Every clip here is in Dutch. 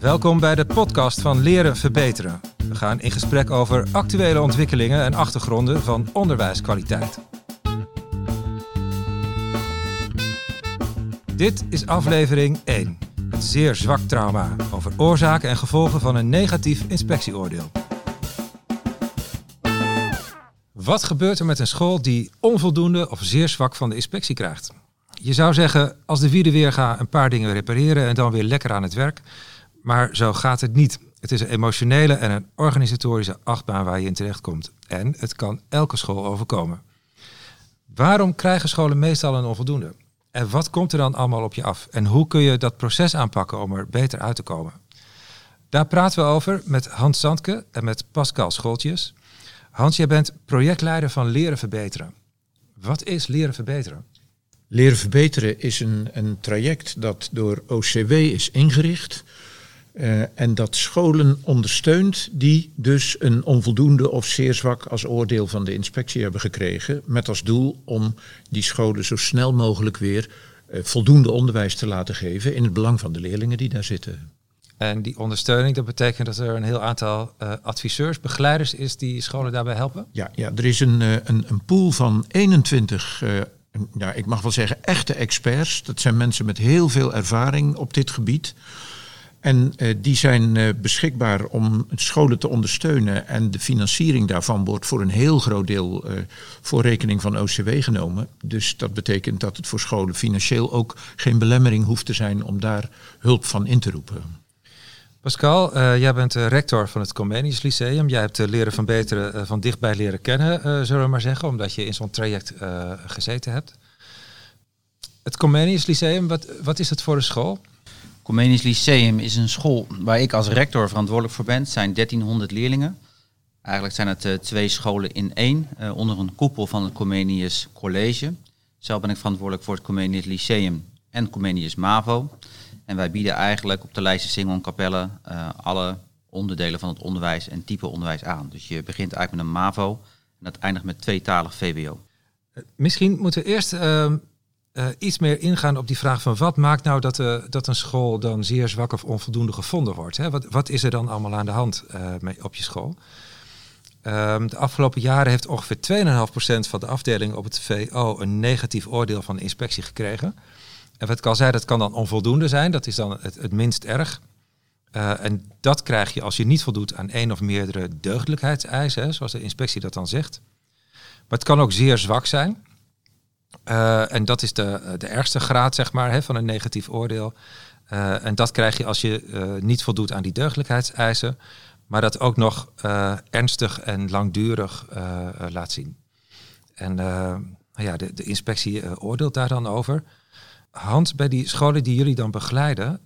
Welkom bij de podcast van Leren Verbeteren. We gaan in gesprek over actuele ontwikkelingen en achtergronden van onderwijskwaliteit. Dit is aflevering 1. Het zeer zwak trauma over oorzaken en gevolgen van een negatief inspectieoordeel. Wat gebeurt er met een school die onvoldoende of zeer zwak van de inspectie krijgt? Je zou zeggen, als de Wiedeweerga een paar dingen repareren en dan weer lekker aan het werk. Maar zo gaat het niet. Het is een emotionele en een organisatorische achtbaan waar je in terecht komt. En het kan elke school overkomen. Waarom krijgen scholen meestal een onvoldoende? En wat komt er dan allemaal op je af? En hoe kun je dat proces aanpakken om er beter uit te komen? Daar praten we over met Hans Zandke en met Pascal Scholtjes. Hans, jij bent projectleider van Leren Verbeteren. Wat is Leren Verbeteren? Leren Verbeteren is een, een traject dat door OCW is ingericht. Uh, en dat scholen ondersteunt die dus een onvoldoende of zeer zwak als oordeel van de inspectie hebben gekregen. Met als doel om die scholen zo snel mogelijk weer uh, voldoende onderwijs te laten geven in het belang van de leerlingen die daar zitten. En die ondersteuning, dat betekent dat er een heel aantal uh, adviseurs, begeleiders is die scholen daarbij helpen? Ja, ja er is een, een, een pool van 21 ja, ik mag wel zeggen, echte experts. Dat zijn mensen met heel veel ervaring op dit gebied. En uh, die zijn uh, beschikbaar om scholen te ondersteunen. En de financiering daarvan wordt voor een heel groot deel uh, voor rekening van OCW genomen. Dus dat betekent dat het voor scholen financieel ook geen belemmering hoeft te zijn om daar hulp van in te roepen. Pascal, jij bent rector van het Comenius Lyceum. Jij hebt leren van beteren van dichtbij leren kennen, zullen we maar zeggen, omdat je in zo'n traject gezeten hebt. Het Comenius Lyceum, wat, wat is het voor een school? Comenius Lyceum is een school waar ik als rector verantwoordelijk voor ben. Het zijn 1300 leerlingen. Eigenlijk zijn het uh, twee scholen in één, uh, onder een koepel van het Comenius College. Zelf ben ik verantwoordelijk voor het Comenius Lyceum en Comenius MAVO. En wij bieden eigenlijk op de lijst Singel en Capelle uh, alle onderdelen van het onderwijs en type onderwijs aan. Dus je begint eigenlijk met een MAVO en dat eindigt met tweetalig VWO. Misschien moeten we eerst ehm, uh, iets meer ingaan op die vraag van wat maakt nou dat, uh, dat een school dan zeer zwak of onvoldoende gevonden wordt? Hè? Wat, wat is er dan allemaal aan de hand uh, op je school? Um, de afgelopen jaren heeft ongeveer 2,5% van de afdelingen op het VO een negatief oordeel van de inspectie gekregen. En wat ik al dat kan dan onvoldoende zijn, dat is dan het, het minst erg. en dat krijg je als je niet voldoet aan één of meerdere deugdelijkheidseisen, hè, zoals de inspectie dat dan zegt. Maar het kan ook zeer zwak zijn. Uh, en dat is de, de ergste graad, zeg maar, hè, van een negatief oordeel. Uh, en dat krijg je als je niet voldoet aan die deugdelijkheidseisen, maar dat ook nog ernstig en langdurig laat zien. En ja, de, de inspectie oordeelt daar dan over. Hans, bij die scholen die jullie dan begeleiden,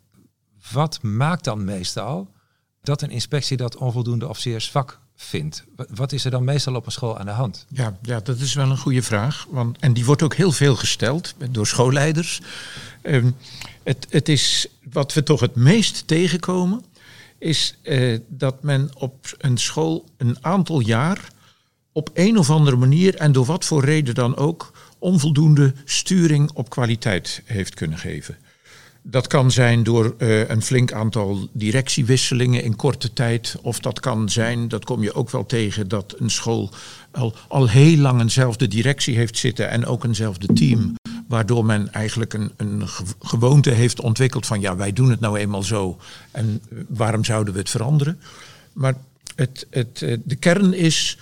wat maakt dan meestal dat een inspectie dat onvoldoende of zeer zwak Wat is er dan meestal op een school aan de hand? Ja, ja dat is wel een goede vraag. Want, en die wordt ook heel veel gesteld door schoolleiders. Um, het, het is wat we toch het meest tegenkomen, is uh, dat men op een school een aantal jaar op een of andere manier en door wat voor reden dan ook onvoldoende sturing op kwaliteit heeft kunnen geven. Dat kan zijn door uh, een flink aantal directiewisselingen in korte tijd. Of dat kan zijn, dat kom je ook wel tegen, dat een school al, al heel lang eenzelfde directie heeft zitten en ook eenzelfde team. Waardoor men eigenlijk een, een gewoonte heeft ontwikkeld van ja, wij doen het nou eenmaal zo. En waarom zouden we het veranderen? Maar het, het, eh, de kern is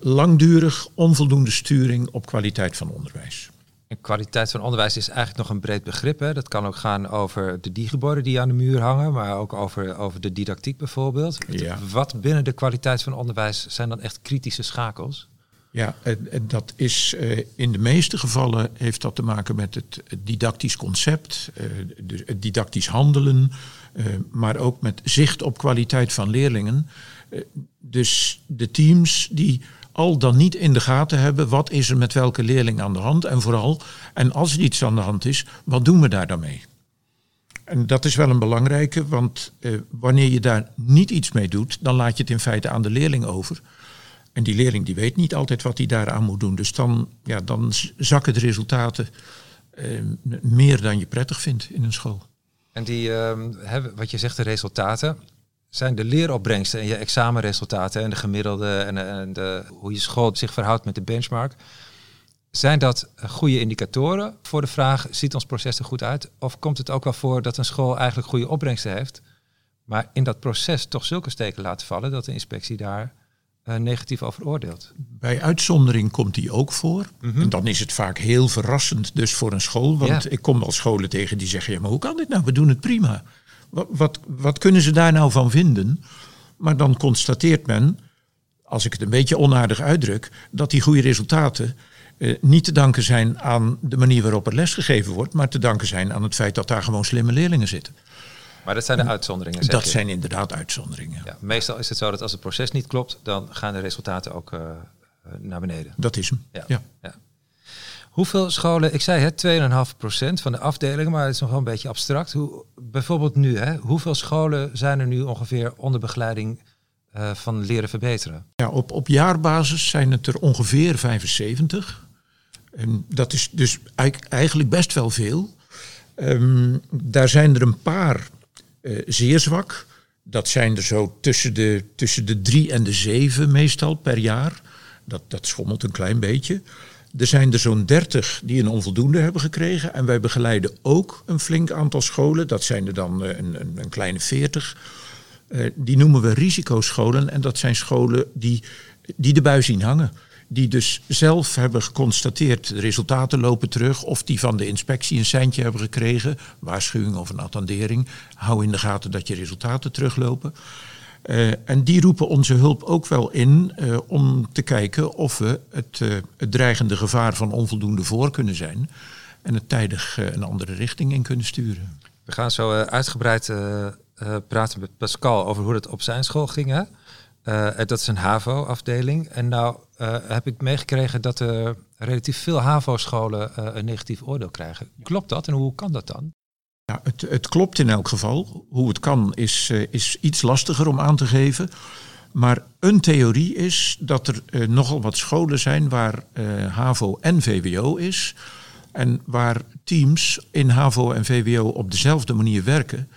langdurig onvoldoende sturing op kwaliteit van onderwijs. En kwaliteit van onderwijs is eigenlijk nog een breed begrip. Hè? Dat kan ook gaan over de digiborden die aan de muur hangen, maar ook over, over de didactiek bijvoorbeeld. Ja. Wat binnen de kwaliteit van onderwijs zijn dan echt kritische schakels? Ja, dat is uh, in de meeste gevallen heeft dat te maken met het, didactisch concept, het didactisch handelen, maar ook met zicht op kwaliteit van leerlingen. dus de teams die al dan niet in de gaten hebben wat is er met welke leerling aan de hand en vooral, en als er iets aan de hand is, wat doen we daar dan mee? En dat is wel een belangrijke, want eh, wanneer je daar niet iets mee doet, dan laat je het in feite aan de leerling over. En die leerling die weet niet altijd wat hij daaraan moet doen. Dus dan, ja, dan zakken de resultaten eh, meer dan je prettig vindt in een school. En die, ehm, wat je zegt, de resultaten, zijn de leeropbrengsten en je examenresultaten en de gemiddelde en, en de, hoe je school zich verhoudt met de benchmark. Zijn dat goede indicatoren voor de vraag, ziet ons proces er goed uit? Of komt het ook wel voor dat een school eigenlijk goede opbrengsten heeft, maar in dat proces toch zulke steken laten vallen dat de inspectie daar uh, negatief over oordeelt? Bij uitzondering komt die ook voor. En dan is het vaak heel verrassend dus voor een school. Want ik kom wel scholen tegen die zeggen, ja maar hoe kan dit nou? We doen het prima. Wat, wat, wat kunnen ze daar nou van vinden? Maar dan constateert men, als ik het een beetje onaardig uitdruk, dat die goede resultaten eh, niet te danken zijn aan de manier waarop er lesgegeven wordt, maar te danken zijn aan het feit dat daar gewoon slimme leerlingen zitten. Maar dat zijn de uitzonderingen. Dat zijn inderdaad uitzonderingen. Ja, meestal is het zo dat als het proces niet klopt, dan gaan de resultaten ook uh, naar beneden. Dat is hem. Ja. ja. Hoeveel scholen, ik zei het, 2,5% van de afdelingen, maar het is nog wel een beetje abstract. Hoe, bijvoorbeeld nu, hè, hoeveel scholen zijn er nu ongeveer onder begeleiding uh, van leren verbeteren? Ja, op, op jaarbasis zijn het er ongeveer 75. En dat is dus eigenlijk best wel veel. Um, daar zijn er een paar uh, zeer zwak. Dat zijn er zo tussen de, tussen de drie en de zeven meestal per jaar. Dat, dat schommelt een klein beetje. Er zijn er zo'n 30 die een onvoldoende hebben gekregen. En wij begeleiden ook een flink aantal scholen. Dat zijn er dan een, een, een kleine 40. Uh, die noemen we risicoscholen. En dat zijn scholen die, die de bui zien hangen. Die dus zelf hebben geconstateerd, de resultaten lopen terug. Of die van de inspectie een seintje hebben gekregen. Waarschuwing of een attendering. Hou in de gaten dat je resultaten teruglopen. Uh, en die roepen onze hulp ook wel in uh, om te kijken of we het, uh, het, dreigende gevaar van onvoldoende voor kunnen zijn. En het tijdig een andere richting in kunnen sturen. We gaan zo uitgebreid praten met Pascal over hoe het op zijn school ging. Hè? dat is een HAVO-afdeling. En nou heb ik meegekregen dat er relatief veel HAVO-scholen een negatief oordeel krijgen. Klopt dat en hoe kan dat dan? Ja, het, het, klopt in elk geval. Hoe het kan is, uh, is iets lastiger om aan te geven. Maar een theorie is dat er uh, nogal wat scholen zijn waar uh, HAVO en VWO is. En waar teams in HAVO en VWO op dezelfde manier werken.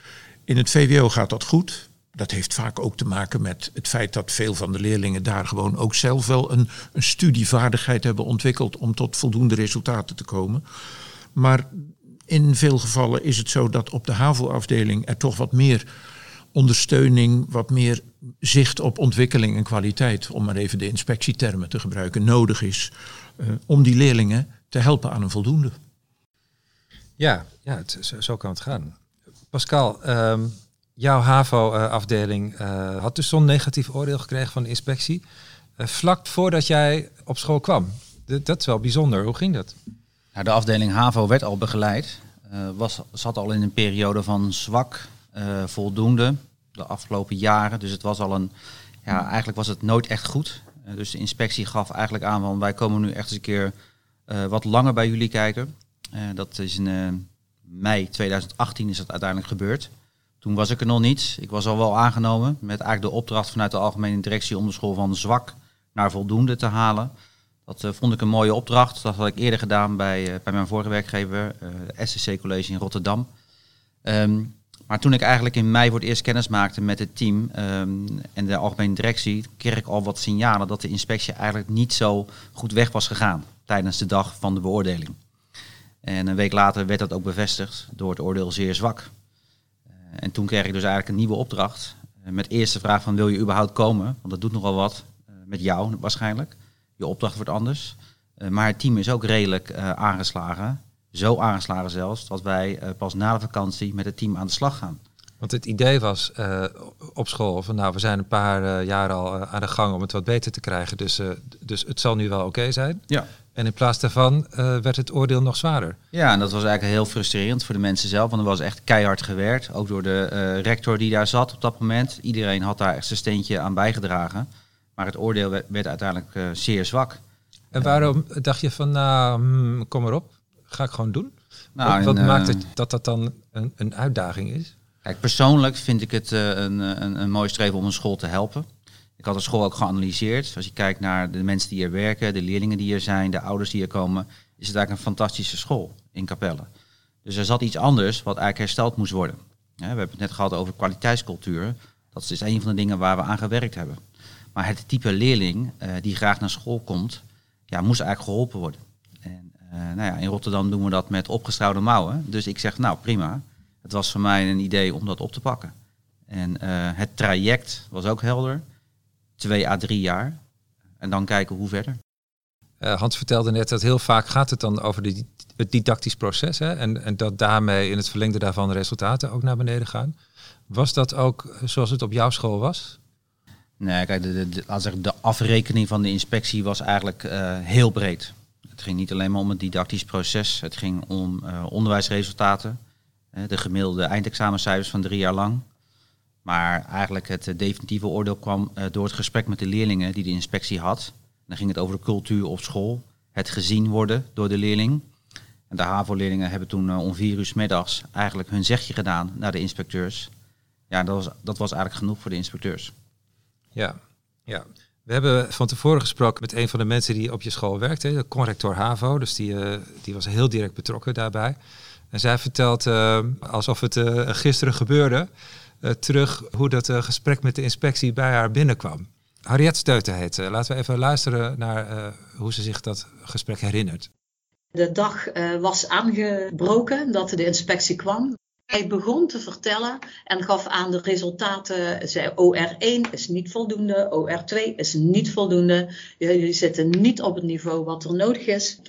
In het VWO gaat dat goed. Dat heeft vaak ook te maken met het feit dat veel van de leerlingen daar gewoon ook zelf wel een, een studievaardigheid hebben ontwikkeld om tot voldoende resultaten te komen. Maar in veel gevallen is het zo dat op de HAVO-afdeling er toch wat meer ondersteuning, wat meer zicht op ontwikkeling en kwaliteit, om maar even de inspectietermen te gebruiken, nodig is uh, om die leerlingen te helpen aan een voldoende. Ja, ja zo kan het gaan. Pascal, um, jouw HAVO-afdeling uh, had dus zo'n negatief oordeel gekregen van de inspectie. Uh, vlak voordat jij op school kwam. Dat is wel bijzonder. Hoe ging dat? Nou, de afdeling HAVO werd al begeleid. Uh, was, zat al in een periode van zwak, uh, voldoende de afgelopen jaren. Dus het was al een, ja, eigenlijk was het nooit echt goed. Uh, dus de inspectie gaf eigenlijk aan van wij komen nu echt eens een keer wat langer bij jullie kijken. dat is in mei 2018 is dat uiteindelijk gebeurd. Toen was ik er nog niet. Ik was al wel aangenomen met eigenlijk de opdracht vanuit de algemene directie om de school van zwak naar voldoende te halen. Dat uh, vond ik een mooie opdracht. Dat had ik eerder gedaan bij, uh, bij mijn vorige werkgever, uh, SCC College in Rotterdam. Um, maar toen ik eigenlijk in mei voor het eerst kennis maakte met het team um, en de algemene directie, kreeg ik al wat signalen dat de inspectie eigenlijk niet zo goed weg was gegaan tijdens de dag van de beoordeling. En een week later werd dat ook bevestigd door het oordeel zeer zwak. en toen kreeg ik dus eigenlijk een nieuwe opdracht. met eerst de vraag van wil je überhaupt komen? Want dat doet nogal wat met jou waarschijnlijk je opdracht wordt anders. Uh, maar het team is ook redelijk uh, aangeslagen. Zo aangeslagen zelfs, dat wij uh, pas na de vakantie met het team aan de slag gaan. Want het idee was op school van nou, we zijn een paar jaren al aan de gang om het wat beter te krijgen. Dus, dus het zal nu wel oké okay zijn. Ja. En in plaats daarvan werd het oordeel nog zwaarder. Ja, en dat was eigenlijk heel frustrerend voor de mensen zelf. Want er was echt keihard gewerkt. Ook door de rector die daar zat op dat moment. Iedereen had daar echt zijn steentje aan bijgedragen. Maar het oordeel werd, uiteindelijk uh, zeer zwak. En waarom dacht je van, nou, hmm, kom erop, ga ik gewoon doen? Nou, wat, wat maakt het dat dat dan een, een uitdaging is? Kijk, persoonlijk vind ik het een, een, een mooi streven om een school te helpen. Ik had de school ook geanalyseerd. Als je kijkt naar de mensen die er werken, de leerlingen die er zijn, de ouders die er komen, is het eigenlijk een fantastische school in Capelle. Dus er zat iets anders wat eigenlijk hersteld moest worden. we hebben het net gehad over kwaliteitscultuur. Dat is een van de dingen waar we aan gewerkt hebben. Maar het type leerling die graag naar school komt, ja, moest eigenlijk geholpen worden. En nou ja, in Rotterdam doen we dat met opgestrauwde mouwen. Dus ik zeg, nou prima. Het was voor mij een idee om dat op te pakken. En het traject was ook helder. Twee à drie jaar. En dan kijken hoe verder. Hans vertelde net dat heel vaak gaat het dan over het didactisch proces. Hè? En, en dat daarmee in het verlengde daarvan de resultaten ook naar beneden gaan. Was dat ook zoals het op jouw school was? Nee, kijk, de, als er de afrekening van de inspectie was eigenlijk uh, heel breed. Het ging niet alleen maar om het didactisch proces. Het ging om uh, onderwijsresultaten. de gemiddelde eindexamencijfers van drie jaar lang. Maar eigenlijk het definitieve oordeel kwam door het gesprek met de leerlingen die de inspectie had. Dan ging het over de cultuur op school, het gezien worden door de leerling. En de HAVO-leerlingen hebben toen om vier uur middags eigenlijk hun zegje gedaan naar de inspecteurs. Ja, dat was, dat was eigenlijk genoeg voor de inspecteurs. Ja, ja. We hebben van tevoren gesproken met een van de mensen die op je school werkte, de corrector HAVO. Dus die, uh, die was heel direct betrokken daarbij. En zij vertelt, uh, alsof het gisteren gebeurde, terug hoe dat gesprek met de inspectie bij haar binnenkwam. Harriet Steuten heet Laten we even luisteren naar hoe ze zich dat gesprek herinnert. De dag was aangebroken dat de inspectie kwam. Hij begon te vertellen en gaf aan de resultaten. Zei OR1 is niet voldoende, OR2 is niet voldoende. Jullie zitten niet op het niveau wat er nodig is.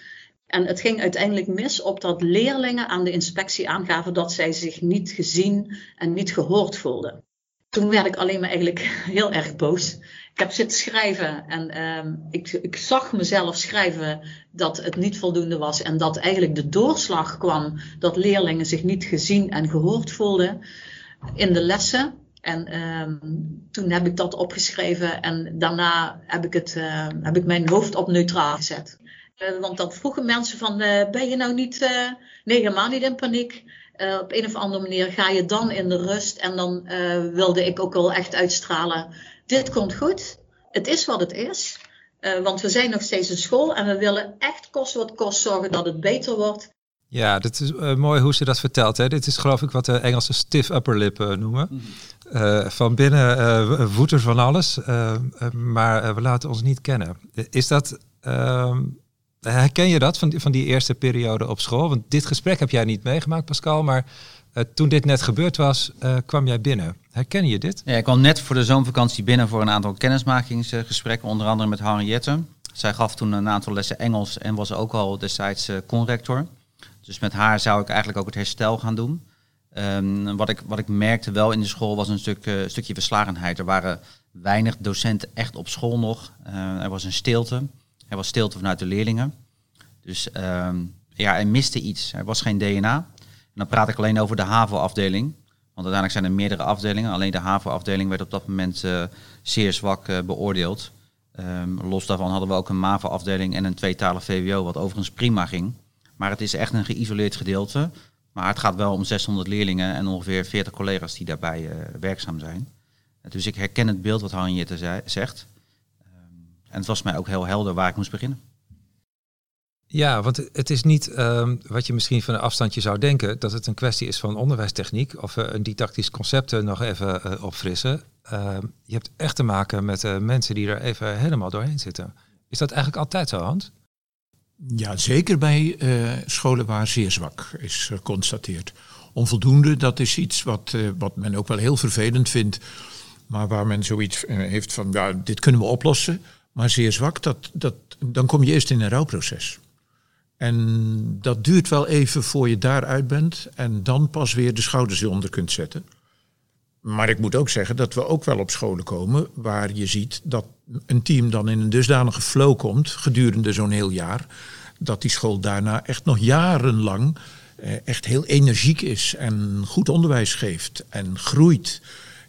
En het ging uiteindelijk mis op dat leerlingen aan de inspectie aangaven dat zij zich niet gezien en niet gehoord voelden. Toen werd ik alleen maar eigenlijk heel erg boos ik heb zitten schrijven en um, ik, ik, zag mezelf schrijven dat het niet voldoende was en dat eigenlijk de doorslag kwam dat leerlingen zich niet gezien en gehoord voelden in de lessen. En um, toen heb ik dat opgeschreven en daarna heb ik, het, uh, heb ik mijn hoofd op neutraal gezet. Uh, want dan vroegen mensen van, uh, ben je nou niet, nee helemaal niet in paniek. op een of andere manier ga je dan in de rust en dan wilde ik ook wel echt uitstralen dit komt goed. Het is wat het is. Uh, want we zijn nog steeds een school en we willen echt kost wat kost zorgen dat het beter wordt. Ja, dat is uh, mooi hoe ze dat vertelt. Hè. Dit is geloof ik wat de Engelse stiff upper lip uh, noemen. Mm. van binnen woedt er van alles, maar we laten ons niet kennen. Is dat, ehm, herken je dat van die, van die eerste periode op school? Want dit gesprek heb jij niet meegemaakt, Pascal, maar uh, toen dit net gebeurd was, uh, kwam jij binnen. Herken je dit? Ja, ik kwam net voor de zomervakantie binnen voor een aantal kennismakingsgesprekken, onder andere met Henriette. Zij gaf toen een aantal lessen Engels en was ook al destijds uh, conrector. Dus met haar zou ik eigenlijk ook het herstel gaan doen. Um, wat, ik, wat ik merkte wel in de school was een stuk, stukje verslagenheid. Er waren weinig docenten echt op school nog. er was een stilte. Er was stilte vanuit de leerlingen. Dus um, ja, er miste iets. Er was geen DNA dan praat ik alleen over de HAVO-afdeling. Want uiteindelijk zijn er meerdere afdelingen. Alleen de HAVO-afdeling werd op dat moment uh, zeer zwak uh, beoordeeld. Um, los daarvan hadden we ook een MAVO-afdeling en een tweetalig VWO, wat overigens prima ging. Maar het is echt een geïsoleerd gedeelte. Maar het gaat wel om 600 leerlingen en ongeveer 40 collega's die daarbij uh, werkzaam zijn. Dus ik herken het beeld wat Hanjette zegt. Um, en het was mij ook heel helder waar ik moest beginnen. Ja, want het is niet um, wat je misschien van een afstandje zou denken, dat het een kwestie is van onderwijstechniek of uh, een didactisch concept uh, nog even uh, opfrissen. Ehm, je hebt echt te maken met mensen die er even helemaal doorheen zitten. Is dat eigenlijk altijd zo, Hans? Ja, zeker bij scholen waar zeer zwak is geconstateerd. Onvoldoende, dat is iets wat, wat men ook wel heel vervelend vindt, maar waar men zoiets heeft van, ja, dit kunnen we oplossen. Maar zeer zwak, dat, dat, dan kom je eerst in een rouwproces. En dat duurt wel even voor je daaruit bent en dan pas weer de schouders eronder kunt zetten. Maar ik moet ook zeggen dat we ook wel op scholen komen waar je ziet dat een team dan in een dusdanige flow komt gedurende zo'n heel jaar, dat die school daarna echt nog jarenlang eh, echt heel energiek is en goed onderwijs geeft en groeit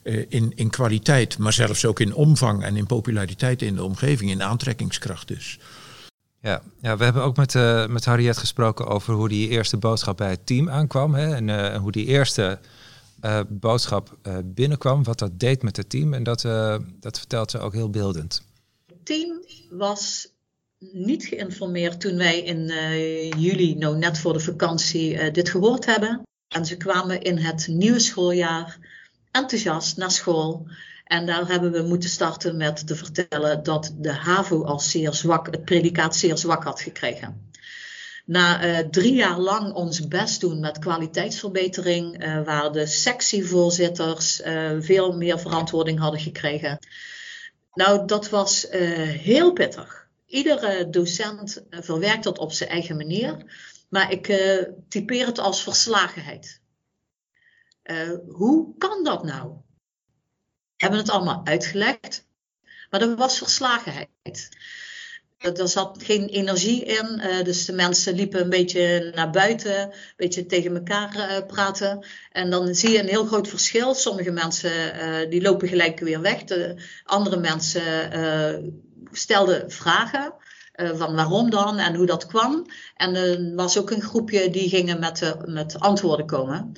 eh, in, in kwaliteit, maar zelfs ook in omvang en in populariteit in de omgeving, in aantrekkingskracht dus. Ja, ja we hebben ook met, uh, met Harriet gesproken over hoe die eerste boodschap bij het team aankwam. Hè, en uh, hoe die eerste uh, boodschap binnenkwam, wat dat deed met het team. En dat, dat vertelt ze ook heel beeldend. Het team was niet geïnformeerd toen wij in juli, nou net voor de vakantie, dit gehoord hebben. En ze kwamen in het nieuwe schooljaar enthousiast naar school. En daar hebben we moeten starten met te vertellen dat de HAVO al zeer zwak, het predicaat zeer zwak had gekregen. Na uh, drie jaar lang ons best doen met kwaliteitsverbetering, uh, waar de sectievoorzitters uh, veel meer verantwoording hadden gekregen. Nou, dat was heel pittig. Iedere docent verwerkt dat op zijn eigen manier, maar ik typeer het als verslagenheid. hoe kan dat nou? Hebben het allemaal uitgelegd, maar er was verslagenheid. Er zat geen energie in, uh, dus de mensen liepen een beetje naar buiten, een beetje tegen elkaar uh, praten. En dan zie je een heel groot verschil. Sommige mensen uh, die lopen gelijk weer weg. De andere mensen stelden vragen. Van waarom dan en hoe dat kwam. En er was ook een groepje die gingen met, met antwoorden komen.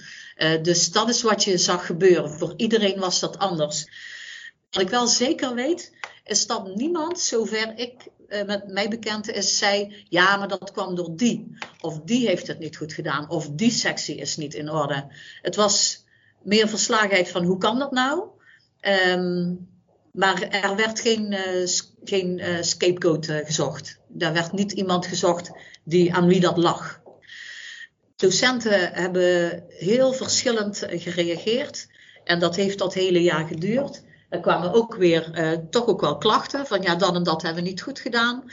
dus dat is wat je zag gebeuren. Voor iedereen was dat anders. Wat ik wel zeker weet, is dat niemand, zover ik met mij bekend is, zei: ja, maar dat kwam door die. Of die heeft het niet goed gedaan. Of die sectie is niet in orde. Het was meer verslagenheid van hoe kan dat nou? Um, maar er werd geen, uh, geen uh, scapegoat gezocht. Er werd niet iemand gezocht die, aan wie dat lag. Docenten hebben heel verschillend gereageerd. En dat heeft dat hele jaar geduurd. Er kwamen ook weer toch ook wel klachten van ja, dat en dat hebben we niet goed gedaan.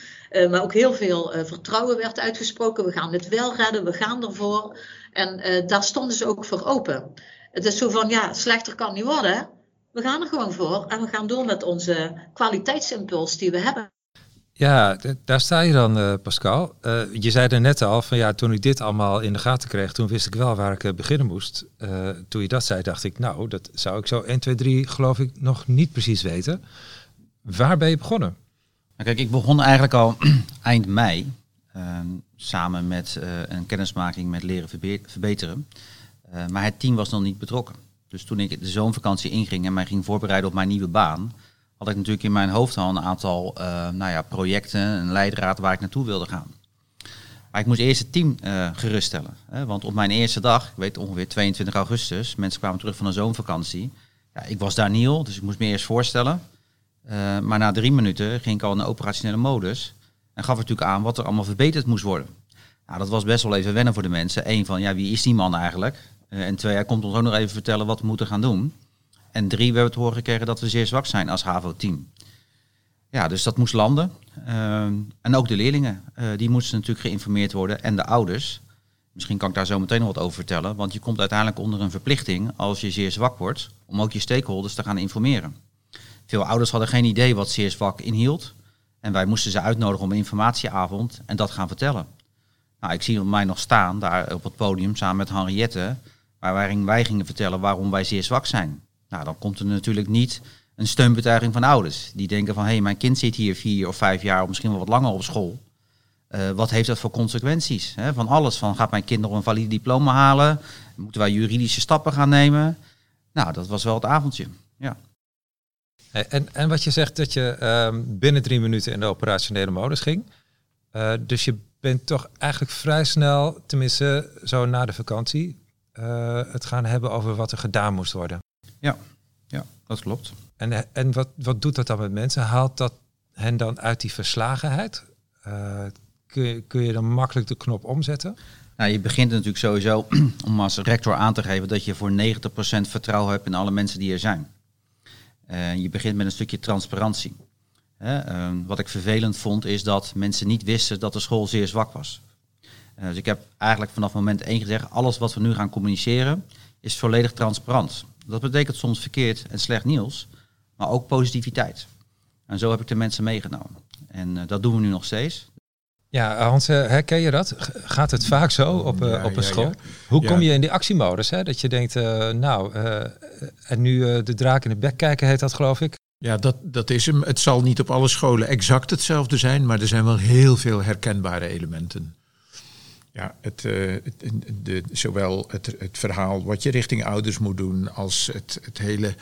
Maar ook heel veel vertrouwen werd uitgesproken. We gaan dit wel redden, we gaan ervoor. En daar stonden ze ook voor open. Het is zo van ja, slechter kan niet worden. We gaan er gewoon voor en we gaan door met onze kwaliteitsimpuls die we hebben. Ja, daar sta je dan, uh, Pascal. Uh, je zei er net al van ja, toen ik dit allemaal in de gaten kreeg, toen wist ik wel waar ik uh, beginnen moest. toen je dat zei, dacht ik, nou, dat zou ik zo 1, 2, 3 geloof ik nog niet precies weten. Waar ben je begonnen? Nou, kijk, ik begon eigenlijk al eind mei, ehm, samen met een kennismaking met leren verbeteren. maar het team was nog niet betrokken. Dus toen ik de zomervakantie inging en mij ging voorbereiden op mijn nieuwe baan, had ik natuurlijk in mijn hoofd al een aantal uh, nou ja, projecten, een leidraad waar ik naartoe wilde gaan. Maar ik moest eerst het team uh, geruststellen. Hè? Want op mijn eerste dag, ik weet ongeveer 22 augustus, mensen kwamen terug van een zomervakantie. Ja, ik was daar dus ik moest me eerst voorstellen. Uh, maar na drie minuten ging ik al in de operationele modus. En gaf natuurlijk aan wat er allemaal verbeterd moest worden. Nou, dat was best wel even wennen voor de mensen. Eén van, ja, wie is die man eigenlijk? En twee, hij komt ons ook nog even vertellen wat we moeten gaan doen. En drie, we hebben het horen gekregen dat we zeer zwak zijn als HAVO-team. Ja, dus dat moest landen. Uh, en ook de leerlingen, uh, die moesten natuurlijk geïnformeerd worden. En de ouders. Misschien kan ik daar zo meteen nog wat over vertellen. Want je komt uiteindelijk onder een verplichting, als je zeer zwak wordt, om ook je stakeholders te gaan informeren. Veel ouders hadden geen idee wat zeer zwak inhield. En wij moesten ze uitnodigen om een informatieavond en dat gaan vertellen. Nou, ik zie mij nog staan daar op het podium samen met Henriette, waar wij gingen vertellen waarom wij zeer zwak zijn. Nou, dan komt er natuurlijk niet een steunbetuiging van ouders. Die denken van, hé, hey, mijn kind zit hier vier of vijf jaar of misschien wel wat langer op school. Uh, wat heeft dat voor consequenties? Van alles, van gaat mijn kind nog een valide diploma halen? Moeten wij juridische stappen gaan nemen? Nou, dat was wel het avondje, ja. En, en wat je zegt dat je uh, binnen drie minuten in de operationele modus ging. Uh, dus je bent toch eigenlijk vrij snel, tenminste zo na de vakantie, uh, het gaan hebben over wat er gedaan moest worden. Ja, ja dat klopt. En, en wat, wat doet dat dan met mensen? Haalt dat hen dan uit die verslagenheid? Uh, kun, je, kun je dan makkelijk de knop omzetten? Nou, je begint natuurlijk sowieso om als rector aan te geven dat je voor 90% vertrouwen hebt in alle mensen die er zijn. Uh, je begint met een stukje transparantie. Uh, wat ik vervelend vond is dat mensen niet wisten dat de school zeer zwak was. Uh, dus ik heb eigenlijk vanaf moment één gezegd, alles wat we nu gaan communiceren is volledig transparant. Dat betekent soms verkeerd en slecht nieuws, maar ook positiviteit. En zo heb ik de mensen meegenomen. En uh, dat doen we nu nog steeds. Ja, Hans, uh, herken je dat? Gaat het vaak zo op, uh, ja, op een ja, school? Ja. Hoe kom je in die actiemodus? Hè? Dat je denkt, nou, en nu de draak in de bek kijken heet dat geloof ik. Ja, dat, dat is hem. Het zal niet op alle scholen exact hetzelfde zijn, maar er zijn wel heel veel herkenbare elementen. Ja, het, uh, het, de, zowel het, het verhaal wat je richting ouders moet doen, als het, het hele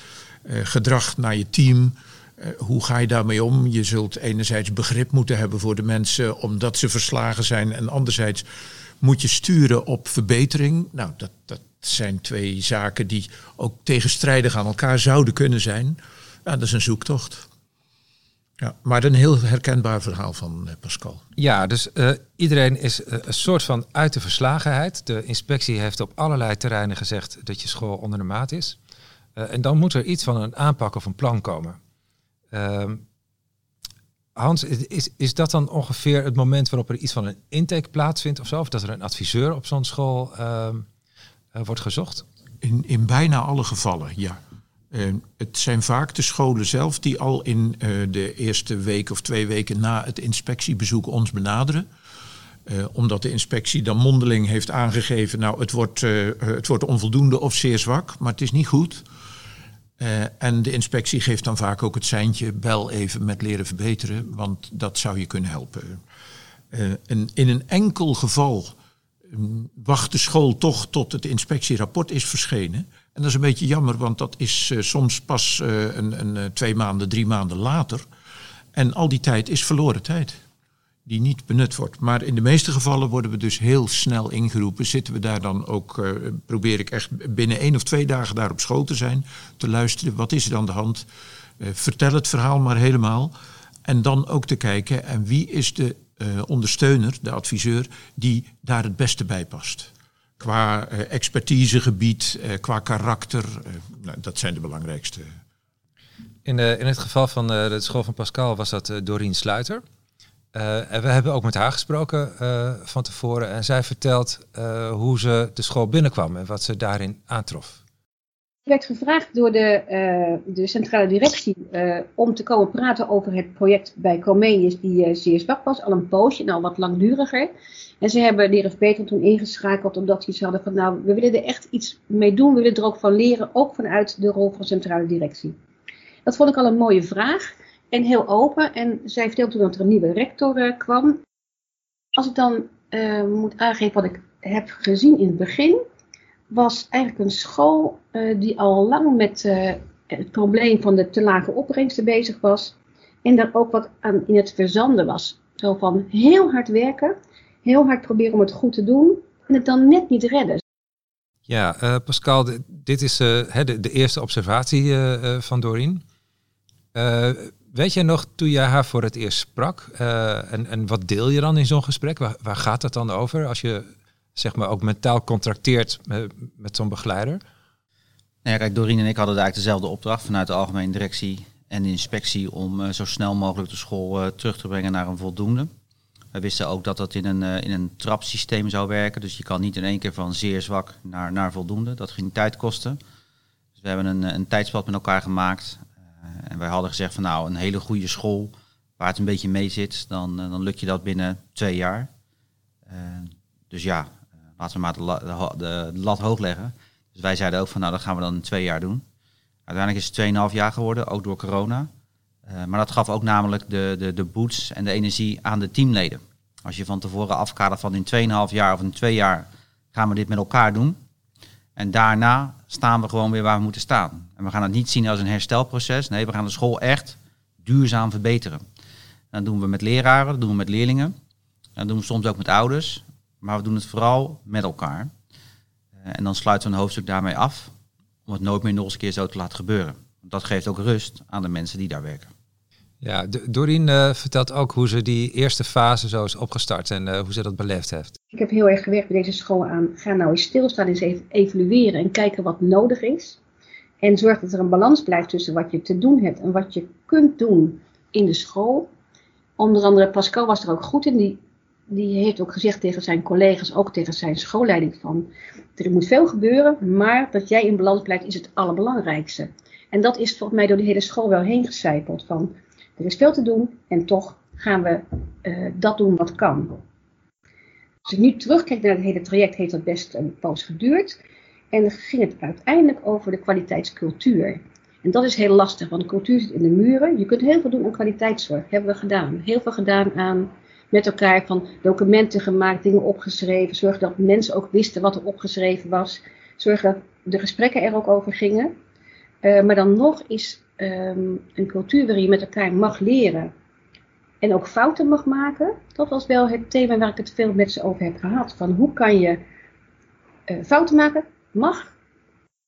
uh, gedrag naar je team. Uh, hoe ga je daarmee om? Je zult enerzijds begrip moeten hebben voor de mensen omdat ze verslagen zijn. En anderzijds moet je sturen op verbetering. Nou, dat, dat, zijn twee zaken die ook tegenstrijdig aan elkaar zouden kunnen zijn. Ja, dat is een zoektocht. Ja, maar een heel herkenbaar verhaal van eh, Pascal. Ja, dus uh, iedereen is uh, een soort van uit de verslagenheid. De inspectie heeft op allerlei terreinen gezegd dat je school onder de maat is. Uh, en dan moet er iets van een aanpak of een plan komen. Ehm, Hans, is, is dat dan ongeveer het moment waarop er iets van een intake plaatsvindt of zo? Of dat er een adviseur op zo'n school ehm, wordt gezocht? In, in bijna alle gevallen, ja. Uh, het zijn vaak de scholen zelf die al in uh, de eerste week of twee weken na het inspectiebezoek ons benaderen. Uh, omdat de inspectie dan mondeling heeft aangegeven, nou het wordt, het wordt onvoldoende of zeer zwak, maar het is niet goed. en de inspectie geeft dan vaak ook het seintje, bel even met leren verbeteren, want dat zou je kunnen helpen. En in een enkel geval wacht de school toch tot het inspectierapport is verschenen. En dat is een beetje jammer, want dat is uh, soms pas uh, een, een, uh, twee maanden, drie maanden later. En al die tijd is verloren tijd, die niet benut wordt. Maar in de meeste gevallen worden we dus heel snel ingeroepen. Zitten we daar dan ook, probeer ik echt binnen één of twee dagen daar op school te zijn, te luisteren. Wat is er aan de hand? vertel het verhaal maar helemaal. En dan ook te kijken, en wie is de ondersteuner, de adviseur, die daar het beste bij past qua uh, expertisegebied, uh, qua karakter. Uh, nou, dat zijn de belangrijkste. In, in het geval van de school van Pascal was dat Doreen Sluiter. en we hebben ook met haar gesproken van tevoren. En zij vertelt hoe ze de school binnenkwam en wat ze daarin aantrof. Werd gevraagd door de, de centrale directie om te komen praten over het project bij Comenius, die zeer zwak was, al een poosje en al wat langduriger. En ze hebben de Beter toen ingeschakeld omdat ze hadden van nou, we willen er echt iets mee doen, we willen er ook van leren, ook vanuit de rol van centrale directie. Dat vond ik al een mooie vraag en heel open. En zij vertelde toen dat er een nieuwe rector kwam. Als ik dan moet aangeven wat ik heb gezien in het begin, was eigenlijk een school uh, die al lang met het probleem van de te lage opbrengsten bezig was. En daar ook wat aan in het verzanden was. Zo van heel hard werken heel hard proberen om het goed te doen en het dan net niet redden. Ja, uh, Pascal, dit is de, de, eerste observatie van Doreen. weet jij nog toen jij haar voor het eerst sprak? En, en, wat deel je dan in zo'n gesprek? Waar, waar, gaat het dan over als je zeg maar ook mentaal contracteert met, zo'n begeleider? Nou ja, kijk, Doreen en ik hadden eigenlijk dezelfde opdracht vanuit de algemene directie en de inspectie om zo snel mogelijk de school terug te brengen naar een voldoende. We wisten ook dat dat in een, uh, in een trapsysteem zou werken. Dus je kan niet in één keer van zeer zwak naar, naar voldoende. Dat ging tijd kosten. Dus we hebben een, een tijdspad met elkaar gemaakt. En wij hadden gezegd van nou, een hele goede school waar het een beetje mee zit, dan, dan lukt je dat binnen twee jaar. dus ja, laten we maar de, de, lat hoog leggen. Dus wij zeiden ook van nou, dat gaan we dan in twee jaar doen. Uiteindelijk is het 2,5 jaar geworden, ook door corona. Uh, maar dat gaf ook namelijk de, de, de boots en de energie aan de teamleden. Als je van tevoren afkadert van in 2,5 jaar of in 2 jaar gaan we dit met elkaar doen. En daarna staan we gewoon weer waar we moeten staan. En we gaan het niet zien als een herstelproces. Nee, we gaan de school echt duurzaam verbeteren. En dat doen we met leraren, dat doen we met leerlingen. Dat doen we soms ook met ouders. Maar we doen het vooral met elkaar. Uh, en dan sluiten we een hoofdstuk daarmee af. Om het nooit meer nog eens een keer zo te laten gebeuren. Dat geeft ook rust aan de mensen die daar werken. Ja, Doreen uh, vertelt ook hoe ze die eerste fase zo is opgestart en uh, hoe ze dat beleefd heeft. Ik heb heel erg gewerkt bij deze school aan. Ga nou eens stilstaan, eens even evalueren en kijken wat nodig is. En zorg dat er een balans blijft tussen wat je te doen hebt en wat je kunt doen in de school. Onder andere Pascal was er ook goed in. Die, die heeft ook gezegd tegen zijn collega's, ook tegen zijn schoolleiding van... Er moet veel gebeuren, maar dat jij in balans blijft is het allerbelangrijkste. En dat is volgens mij door de hele school wel heen gecijpeld. Van er is veel te doen en toch gaan we uh, dat doen wat kan. Als ik nu terugkijk naar het hele traject, heeft dat best een poos geduurd. En dan ging het uiteindelijk over de kwaliteitscultuur. En dat is heel lastig, want de cultuur zit in de muren. Je kunt heel veel doen aan kwaliteitszorg, hebben we gedaan. Heel veel gedaan aan met elkaar van documenten gemaakt, dingen opgeschreven. Zorg dat mensen ook wisten wat er opgeschreven was. Zorg dat de gesprekken er ook over gingen. Uh, maar dan nog is um, een cultuur waarin je met elkaar mag leren en ook fouten mag maken. Dat was wel het thema waar ik het veel met ze over heb gehad. Van hoe kan je uh, fouten maken mag,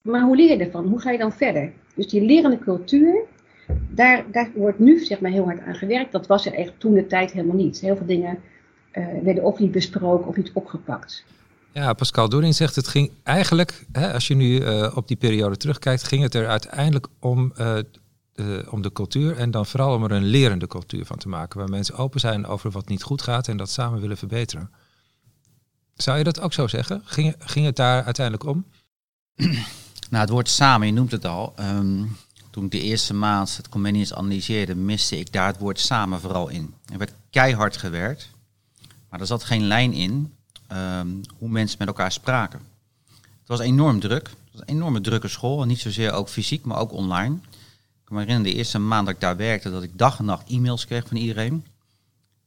maar hoe leer je ervan? Hoe ga je dan verder? Dus die lerende cultuur, daar, daar wordt nu zeg maar, heel hard aan gewerkt. Dat was er echt toen de tijd helemaal niet. Heel veel dingen uh, werden of niet besproken of niet opgepakt. Ja, Pascal Doering zegt het ging eigenlijk, hè, als je nu uh, op die periode terugkijkt, ging het er uiteindelijk om, uh, de, om de cultuur en dan vooral om er een lerende cultuur van te maken, waar mensen open zijn over wat niet goed gaat en dat samen willen verbeteren. Zou je dat ook zo zeggen? Ging, ging het daar uiteindelijk om? Nou, het woord samen, je noemt het al. Um, toen ik de eerste maand het Comenius analyseerde, miste ik daar het woord samen vooral in. Er werd keihard gewerkt, maar er zat geen lijn in um, hoe mensen met elkaar spraken. Het was enorm druk. Het was een enorme drukke school. Niet zozeer ook fysiek, maar ook online. Ik kan me herinneren, de eerste maand dat ik daar werkte, dat ik dag en nacht e-mails kreeg van iedereen.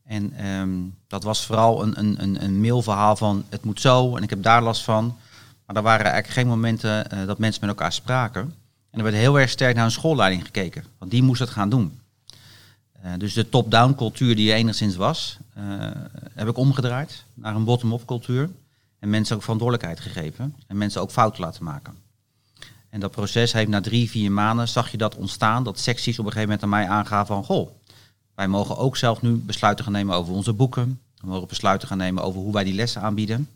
En um, dat was vooral een, een, een, mailverhaal van het moet zo en ik heb daar last van. Maar er waren eigenlijk geen momenten uh, dat mensen met elkaar spraken. En er werd heel erg sterk naar een schoolleiding gekeken, want die moest het gaan doen. Uh, dus de top-down cultuur die er enigszins was, uh, heb ik omgedraaid naar een bottom-up cultuur. En mensen ook verantwoordelijkheid gegeven. En mensen ook fouten laten maken. En dat proces heeft na drie, vier maanden, zag je dat ontstaan, dat secties op een gegeven moment aan mij aangaven van, goh, wij mogen ook zelf nu besluiten gaan nemen over onze boeken. We mogen besluiten gaan nemen over hoe wij die lessen aanbieden.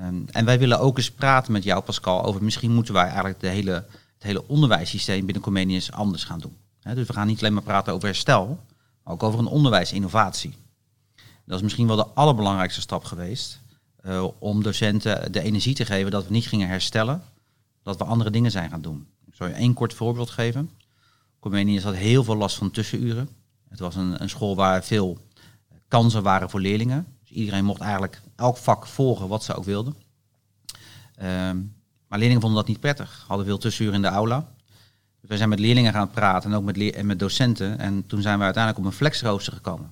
Um, en wij willen ook eens praten met jou, Pascal, over misschien moeten wij eigenlijk de hele, het hele onderwijssysteem binnen Comenius anders gaan doen. Dus we gaan niet alleen maar praten over herstel, maar ook over een onderwijsinnovatie. Dat is misschien wel de allerbelangrijkste stap geweest uh, om docenten de energie te geven dat we niet gingen herstellen, dat we andere dingen zijn gaan doen. Ik zal je één kort voorbeeld geven. Comenius had heel veel last van tussenuren. Het was een, een school waar veel kansen waren voor leerlingen. Dus iedereen mocht eigenlijk elk vak volgen wat ze ook wilden. Um, maar leerlingen vonden dat niet prettig. Hadden veel tussenuren in de aula. Dus wij zijn met leerlingen gaan praten en ook met, met docenten. En toen zijn we uiteindelijk op een flexrooster gekomen.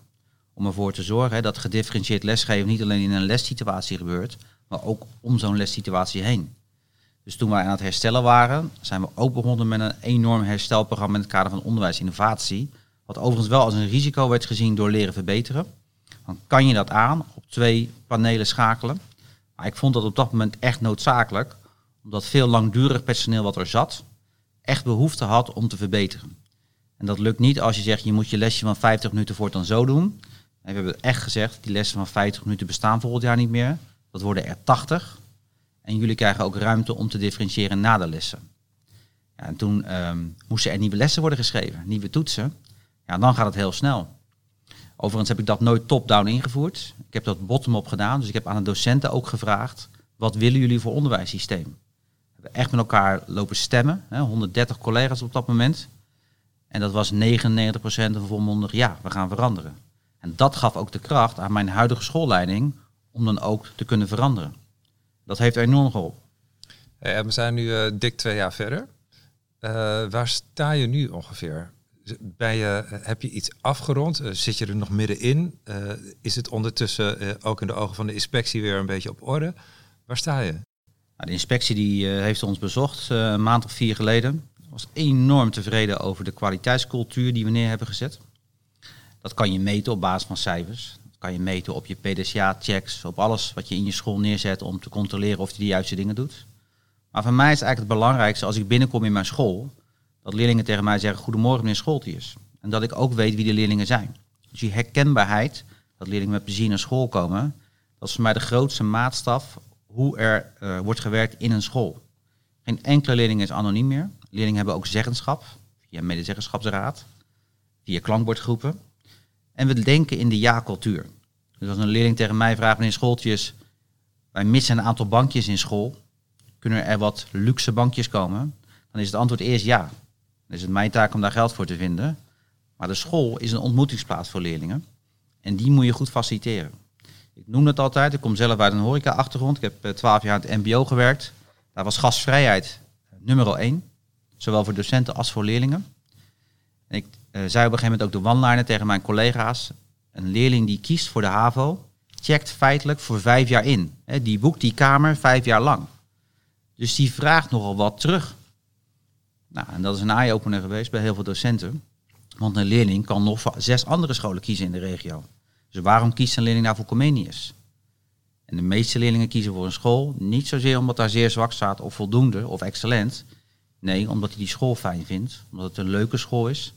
Om ervoor te zorgen dat gedifferentieerd lesgeven niet alleen in een lessituatie gebeurt, maar ook om zo'n lessituatie heen. Dus toen wij aan het herstellen waren, zijn we ook begonnen met een enorm herstelprogramma in het kader van onderwijsinnovatie. Wat overigens wel als een risico werd gezien door leren verbeteren. Dan kan je dat aan op twee panelen schakelen. Maar ik vond dat op dat moment echt noodzakelijk, omdat veel langdurig personeel wat er zat, echt behoefte had om te verbeteren. En dat lukt niet als je zegt, je moet je lesje van 50 minuten voortaan zo doen. En we hebben echt gezegd, die lessen van 50 minuten bestaan volgend jaar niet meer. Dat worden er 80. En jullie krijgen ook ruimte om te differentiëren na de lessen. Ja, en toen um, moesten er nieuwe lessen worden geschreven, nieuwe toetsen. Ja, dan gaat het heel snel. Overigens heb ik dat nooit top-down ingevoerd. Ik heb dat bottom-up gedaan. Dus ik heb aan de docenten ook gevraagd, wat willen jullie voor onderwijssysteem? Echt met elkaar lopen stemmen. Hè, 130 collega's op dat moment. En dat was 99% volmondig, ja, we gaan veranderen. En dat gaf ook de kracht aan mijn huidige schoolleiding om dan ook te kunnen veranderen. Dat heeft enorm geholpen. We zijn nu uh, dik twee jaar verder. Uh, waar sta je nu ongeveer? Ben je, heb je iets afgerond? Zit je er nog middenin? is het ondertussen ook in de ogen van de inspectie weer een beetje op orde? Waar sta je? Nou, de inspectie die, heeft ons bezocht een maand of vier geleden. Was enorm tevreden over de kwaliteitscultuur die we neer hebben gezet. Dat kan je meten op basis van cijfers. Dat kan je meten op je PDCA-checks, op alles wat je in je school neerzet om te controleren of je de juiste dingen doet. Maar voor mij is eigenlijk het belangrijkste als ik binnenkom in mijn school, dat leerlingen tegen mij zeggen, goedemorgen meneer Scholtius. En dat ik ook weet wie de leerlingen zijn. Dus die herkenbaarheid, dat leerlingen met plezier naar school komen, dat is voor mij de grootste maatstaf hoe er uh, wordt gewerkt in een school. Geen enkele leerling is anoniem meer. Leerlingen hebben ook zeggenschap, via medezeggenschapsraad, via klankbordgroepen. En we denken in de ja-cultuur. Dus als een leerling tegen mij vraagt, meneer Schooltjes, wij missen een aantal bankjes in school. Kunnen er wat luxe bankjes komen? Dan is het antwoord eerst ja. Dan is het mijn taak om daar geld voor te vinden. Maar de school is een ontmoetingsplaats voor leerlingen. En die moet je goed faciliteren. Ik noem het altijd, ik kom zelf uit een horeca-achtergrond. Ik heb twaalf jaar aan het mbo gewerkt. Daar was gastvrijheid nummer één. Zowel voor docenten als voor leerlingen. En ik uh, zei op een gegeven moment ook de one-liner tegen mijn collega's. Een leerling die kiest voor de HAVO, checkt feitelijk voor vijf jaar in. Die boekt die kamer vijf jaar lang. Dus die vraagt nogal wat terug. Nou, en dat is een eye-opener geweest bij heel veel docenten. Want een leerling kan nog zes andere scholen kiezen in de regio. Dus waarom kiest een leerling nou voor Comenius? En de meeste leerlingen kiezen voor een school niet zozeer omdat daar zeer zwak staat of voldoende of excellent. Nee, omdat hij die school fijn vindt, omdat het een leuke school is.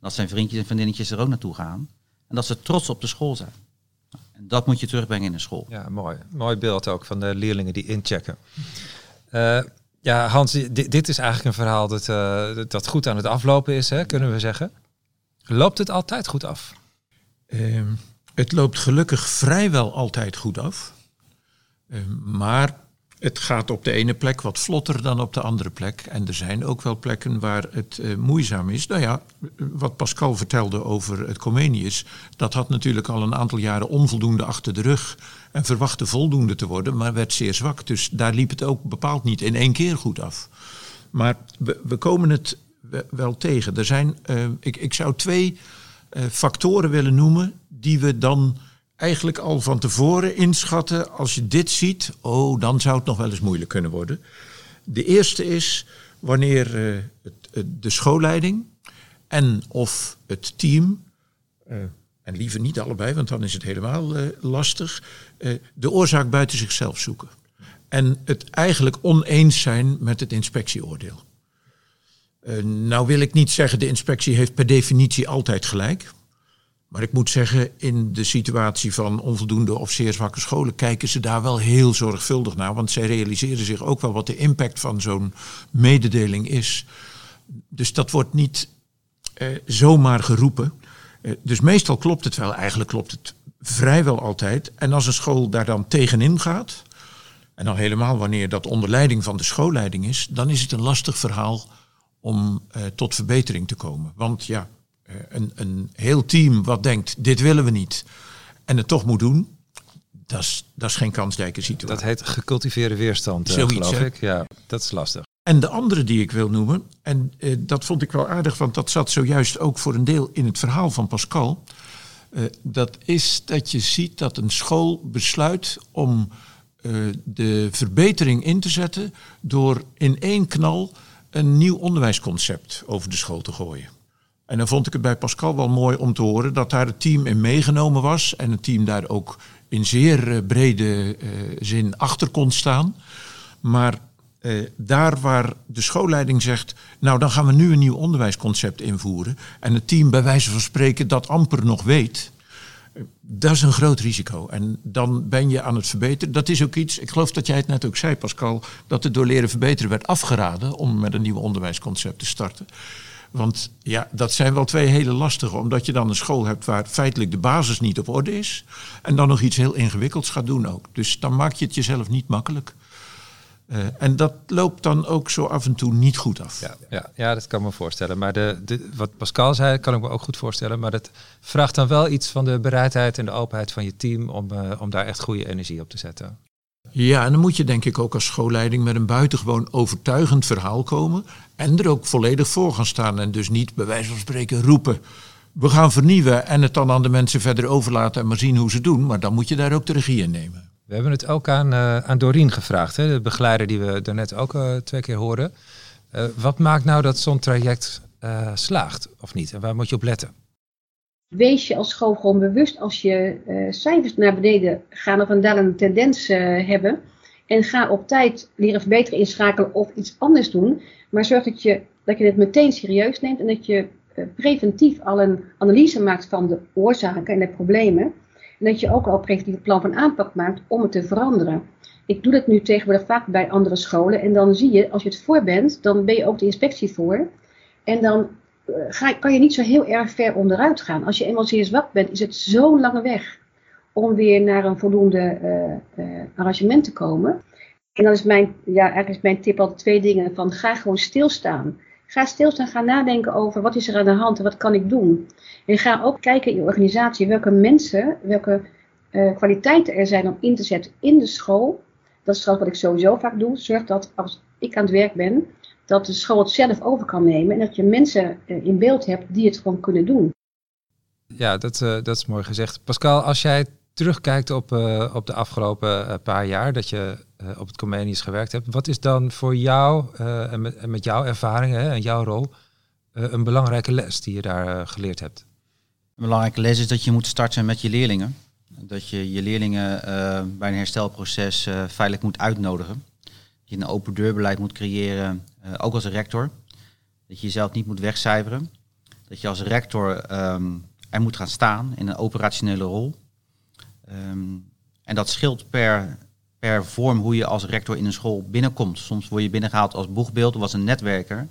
Dat zijn vriendjes en vriendinnetjes er ook naartoe gaan. En dat ze trots op de school zijn. En dat moet je terugbrengen in een school. Ja, mooi. Mooi beeld ook van de leerlingen die inchecken. Uh, ja, Hans, dit, dit, is eigenlijk een verhaal dat, uh, dat goed aan het aflopen is, hè, kunnen we zeggen. Loopt het altijd goed af? Uh, het loopt gelukkig vrijwel altijd goed af. Ehm, maar het gaat op de ene plek wat vlotter dan op de andere plek. En er zijn ook wel plekken waar het uh, moeizaam is. Nou ja, wat Pascal vertelde over het Comenius, dat had natuurlijk al een aantal jaren onvoldoende achter de rug. En verwachtte voldoende te worden, maar werd zeer zwak. Dus daar liep het ook bepaald niet in één keer goed af. Maar we, komen het wel tegen. Er zijn, uh, ik, ik zou twee factoren willen noemen die we dan eigenlijk al van tevoren inschatten, als je dit ziet, oh, dan zou het nog wel eens moeilijk kunnen worden. De eerste is wanneer uh, het, de schoolleiding en of het team, uh, en liever niet allebei, want dan is het helemaal uh, lastig, de oorzaak buiten zichzelf zoeken. En het eigenlijk oneens zijn met het inspectieoordeel. nou wil ik niet zeggen, de inspectie heeft per definitie altijd gelijk. Maar ik moet zeggen, in de situatie van onvoldoende of zeer zwakke scholen kijken ze daar wel heel zorgvuldig naar. Want zij realiseren zich ook wel wat de impact van zo'n mededeling is. Dus dat wordt niet eh, zomaar geroepen. Eh, dus meestal klopt het wel. Eigenlijk klopt het vrijwel altijd. En als een school daar dan tegenin gaat, en dan helemaal wanneer dat onder leiding van de schoolleiding is, dan is het een lastig verhaal om eh, tot verbetering te komen. Want ja, een, een heel team wat denkt, dit willen we niet, en het toch moet doen, dat is, dat is geen kansrijke situatie. Dat heet gecultiveerde weerstand, uh, Zoiets, geloof ik. Ja, dat is lastig. En de andere die ik wil noemen, en uh, dat vond ik wel aardig, want dat zat zojuist ook voor een deel in het verhaal van Pascal. Dat is dat je ziet dat een school besluit om de verbetering in te zetten door in één knal een nieuw onderwijsconcept over de school te gooien. En dan vond ik het bij Pascal wel mooi om te horen dat daar het team in meegenomen was. En het team daar ook in zeer uh, brede uh, zin achter kon staan. Maar uh, daar waar de schoolleiding zegt, nou dan gaan we nu een nieuw onderwijsconcept invoeren. En het team bij wijze van spreken dat amper nog weet. Dat is een groot risico. En dan ben je aan het verbeteren. Dat is ook iets, ik geloof dat jij het net ook zei Pascal, dat het door leren verbeteren werd afgeraden om met een nieuw onderwijsconcept te starten. Want ja, dat zijn wel twee hele lastige, omdat je dan een school hebt waar feitelijk de basis niet op orde is. En dan nog iets heel ingewikkelds gaat doen ook. Dus dan maak je het jezelf niet makkelijk. Uh, en dat loopt dan ook zo af en toe niet goed af. Ja, ja, ja dat kan me voorstellen. Maar de, de, wat Pascal zei, kan ik me ook goed voorstellen. Maar dat vraagt dan wel iets van de bereidheid en de openheid van je team om, uh, om daar echt goede energie op te zetten. Ja, en dan moet je denk ik ook als schoolleiding met een buitengewoon overtuigend verhaal komen. En er ook volledig voor gaan staan. En dus niet bij wijze van spreken roepen. We gaan vernieuwen en het dan aan de mensen verder overlaten en maar zien hoe ze doen. Maar dan moet je daar ook de regie in nemen. We hebben het ook aan, uh, aan Doreen gevraagd, hè, de begeleider die we daarnet ook uh, twee keer hoorden. Uh, wat maakt nou dat zo'n traject slaagt of niet? En waar moet je op letten? Wees je als school gewoon bewust als je uh, cijfers naar beneden gaan of een dalende tendens uh, hebben. En ga op tijd leren verbeteren, inschakelen of iets anders doen. Maar zorg dat je, dat je het meteen serieus neemt en dat je uh, preventief al een analyse maakt van de oorzaken en de problemen. En dat je ook al een preventief plan van aanpak maakt om het te veranderen. Ik doe dat nu tegenwoordig vaak bij andere scholen. En dan zie je, als je het voor bent, dan ben je ook de inspectie voor. En dan eh, ga, kan je niet zo heel erg ver onderuit gaan. Als je eenmaal zeer zwak bent, is het zo'n lange weg om weer naar een voldoende uh, uh, arrangement te komen. En dan is mijn, ja, eigenlijk is mijn tip altijd twee dingen. Van ga gewoon stilstaan. Ga stilstaan, ga nadenken over wat is er aan de hand en wat kan ik doen. En ga ook kijken in je organisatie welke mensen, welke kwaliteiten er zijn om in te zetten in de school. Dat is trouwens wat ik sowieso vaak doe. Zorg dat als ik aan het werk ben, dat de school het zelf over kan nemen en dat je mensen eh, in beeld hebt die het gewoon kunnen doen. Ja, dat, uh, dat is mooi gezegd. Pascal, als jij terugkijkt op, uh, op de afgelopen uh, paar jaar dat je op het Comenius gewerkt hebt, wat is dan voor jou en met, en, met, jouw ervaringen en jouw rol een belangrijke les die je daar geleerd hebt? Een belangrijke les is dat je moet starten met je leerlingen. Dat je je leerlingen eh, bij een herstelproces uh, veilig moet uitnodigen. Dat je een open deurbeleid moet creëren, ook als rector. Dat je jezelf niet moet wegcijferen. Dat je als rector um, er moet gaan staan in een operationele rol. Um, en dat scheelt per, per vorm hoe je als rector in een school binnenkomt. Soms word je binnengehaald als boegbeeld of als een netwerker.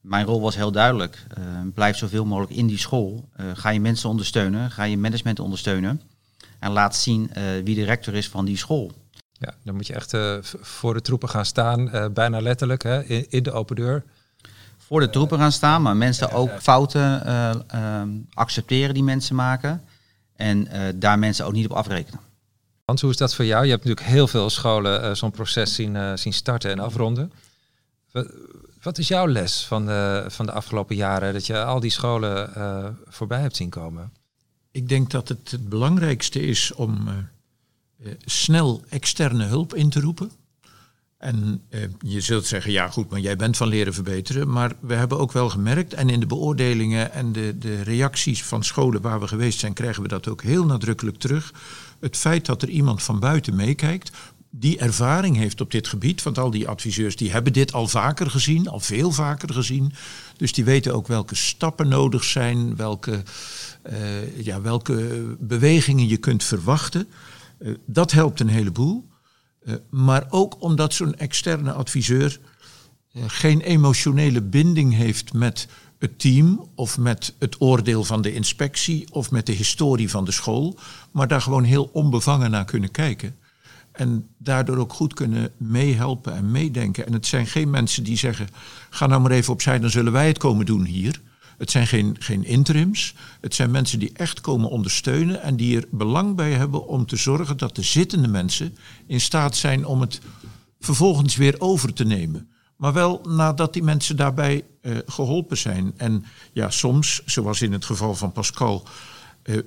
Mijn rol was heel duidelijk. Uh, blijf zoveel mogelijk in die school. Uh, ga je mensen ondersteunen, ga je management ondersteunen. En laat zien uh, wie de rector is van die school. Ja, dan moet je echt voor de troepen gaan staan, bijna letterlijk, hè, in, in, de open deur. Voor de troepen gaan staan, maar mensen ook fouten ehm, accepteren die mensen maken. En daar mensen ook niet op afrekenen. Hans, hoe is dat voor jou? Je hebt natuurlijk heel veel scholen zo'n proces zien, zien starten en afronden. Wat is jouw les van de, van de afgelopen jaren dat je al die scholen uh, voorbij hebt zien komen? Ik denk dat het het belangrijkste is om uh, snel externe hulp in te roepen. En je zult zeggen, ja goed, maar jij bent van leren verbeteren. Maar we hebben ook wel gemerkt, en in de beoordelingen en de, de reacties van scholen waar we geweest zijn, krijgen we dat ook heel nadrukkelijk terug. Het feit dat er iemand van buiten meekijkt, die ervaring heeft op dit gebied. Want al die adviseurs die hebben dit al vaker gezien, al veel vaker gezien. Dus die weten ook welke stappen nodig zijn, welke, uh, ja, welke bewegingen je kunt verwachten. Uh, dat helpt een heleboel. Uh, maar ook omdat zo'n externe adviseur geen emotionele binding heeft met het team of met het oordeel van de inspectie of met de historie van de school, maar daar gewoon heel onbevangen naar kunnen kijken. En daardoor ook goed kunnen meehelpen en meedenken. En het zijn geen mensen die zeggen: ga nou maar even opzij, dan zullen wij het komen doen hier. Het zijn geen, geen interims. Het zijn mensen die echt komen ondersteunen en die er belang bij hebben om te zorgen dat de zittende mensen in staat zijn om het vervolgens weer over te nemen. Maar wel nadat die mensen daarbij uh, geholpen zijn. En ja, soms, zoals in het geval van Pascal, uh,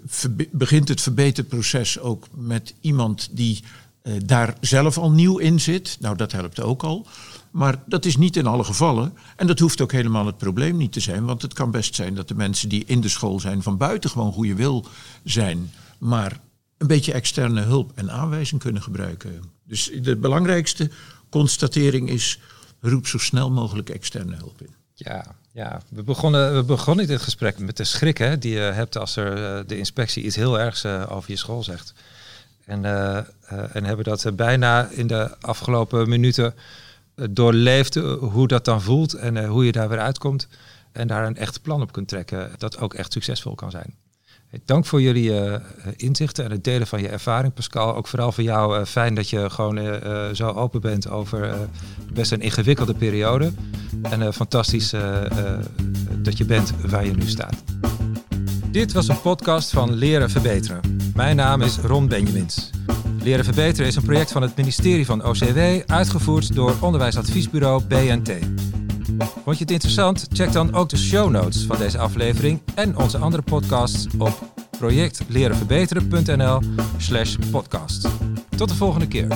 begint het verbeterproces ook met iemand die uh, daar zelf al nieuw in zit. Nou, dat helpt ook al. Maar dat is niet in alle gevallen. En dat hoeft ook helemaal het probleem niet te zijn. Want het kan best zijn dat de mensen die in de school zijn van buiten gewoon goede wil zijn. Maar een beetje externe hulp en aanwijzing kunnen gebruiken. Dus de belangrijkste constatering is: roep zo snel mogelijk externe hulp in. Ja, ja. We, begonnen, we begonnen dit gesprek met de schrik hè, die je hebt als er de inspectie iets heel ergs uh, over je school zegt. En, uh, en hebben dat bijna in de afgelopen minuten doorleefd hoe dat dan voelt en hoe je daar weer uitkomt. En daar een echt plan op kunt trekken dat ook echt succesvol kan zijn. Dank voor jullie inzichten en het delen van je ervaring, Pascal. Ook vooral voor jou fijn dat je gewoon zo open bent over best een ingewikkelde periode. En fantastisch dat je bent waar je nu staat. Dit was een podcast van Leren Verbeteren. Mijn naam is Ron Benjamins. Leren Verbeteren is een project van het ministerie van OCW, uitgevoerd door onderwijsadviesbureau BNT. Vond je het interessant? Check dan ook de show notes van deze aflevering en onze andere podcasts op projectlerenverbeteren.nl/podcast. Tot de volgende keer.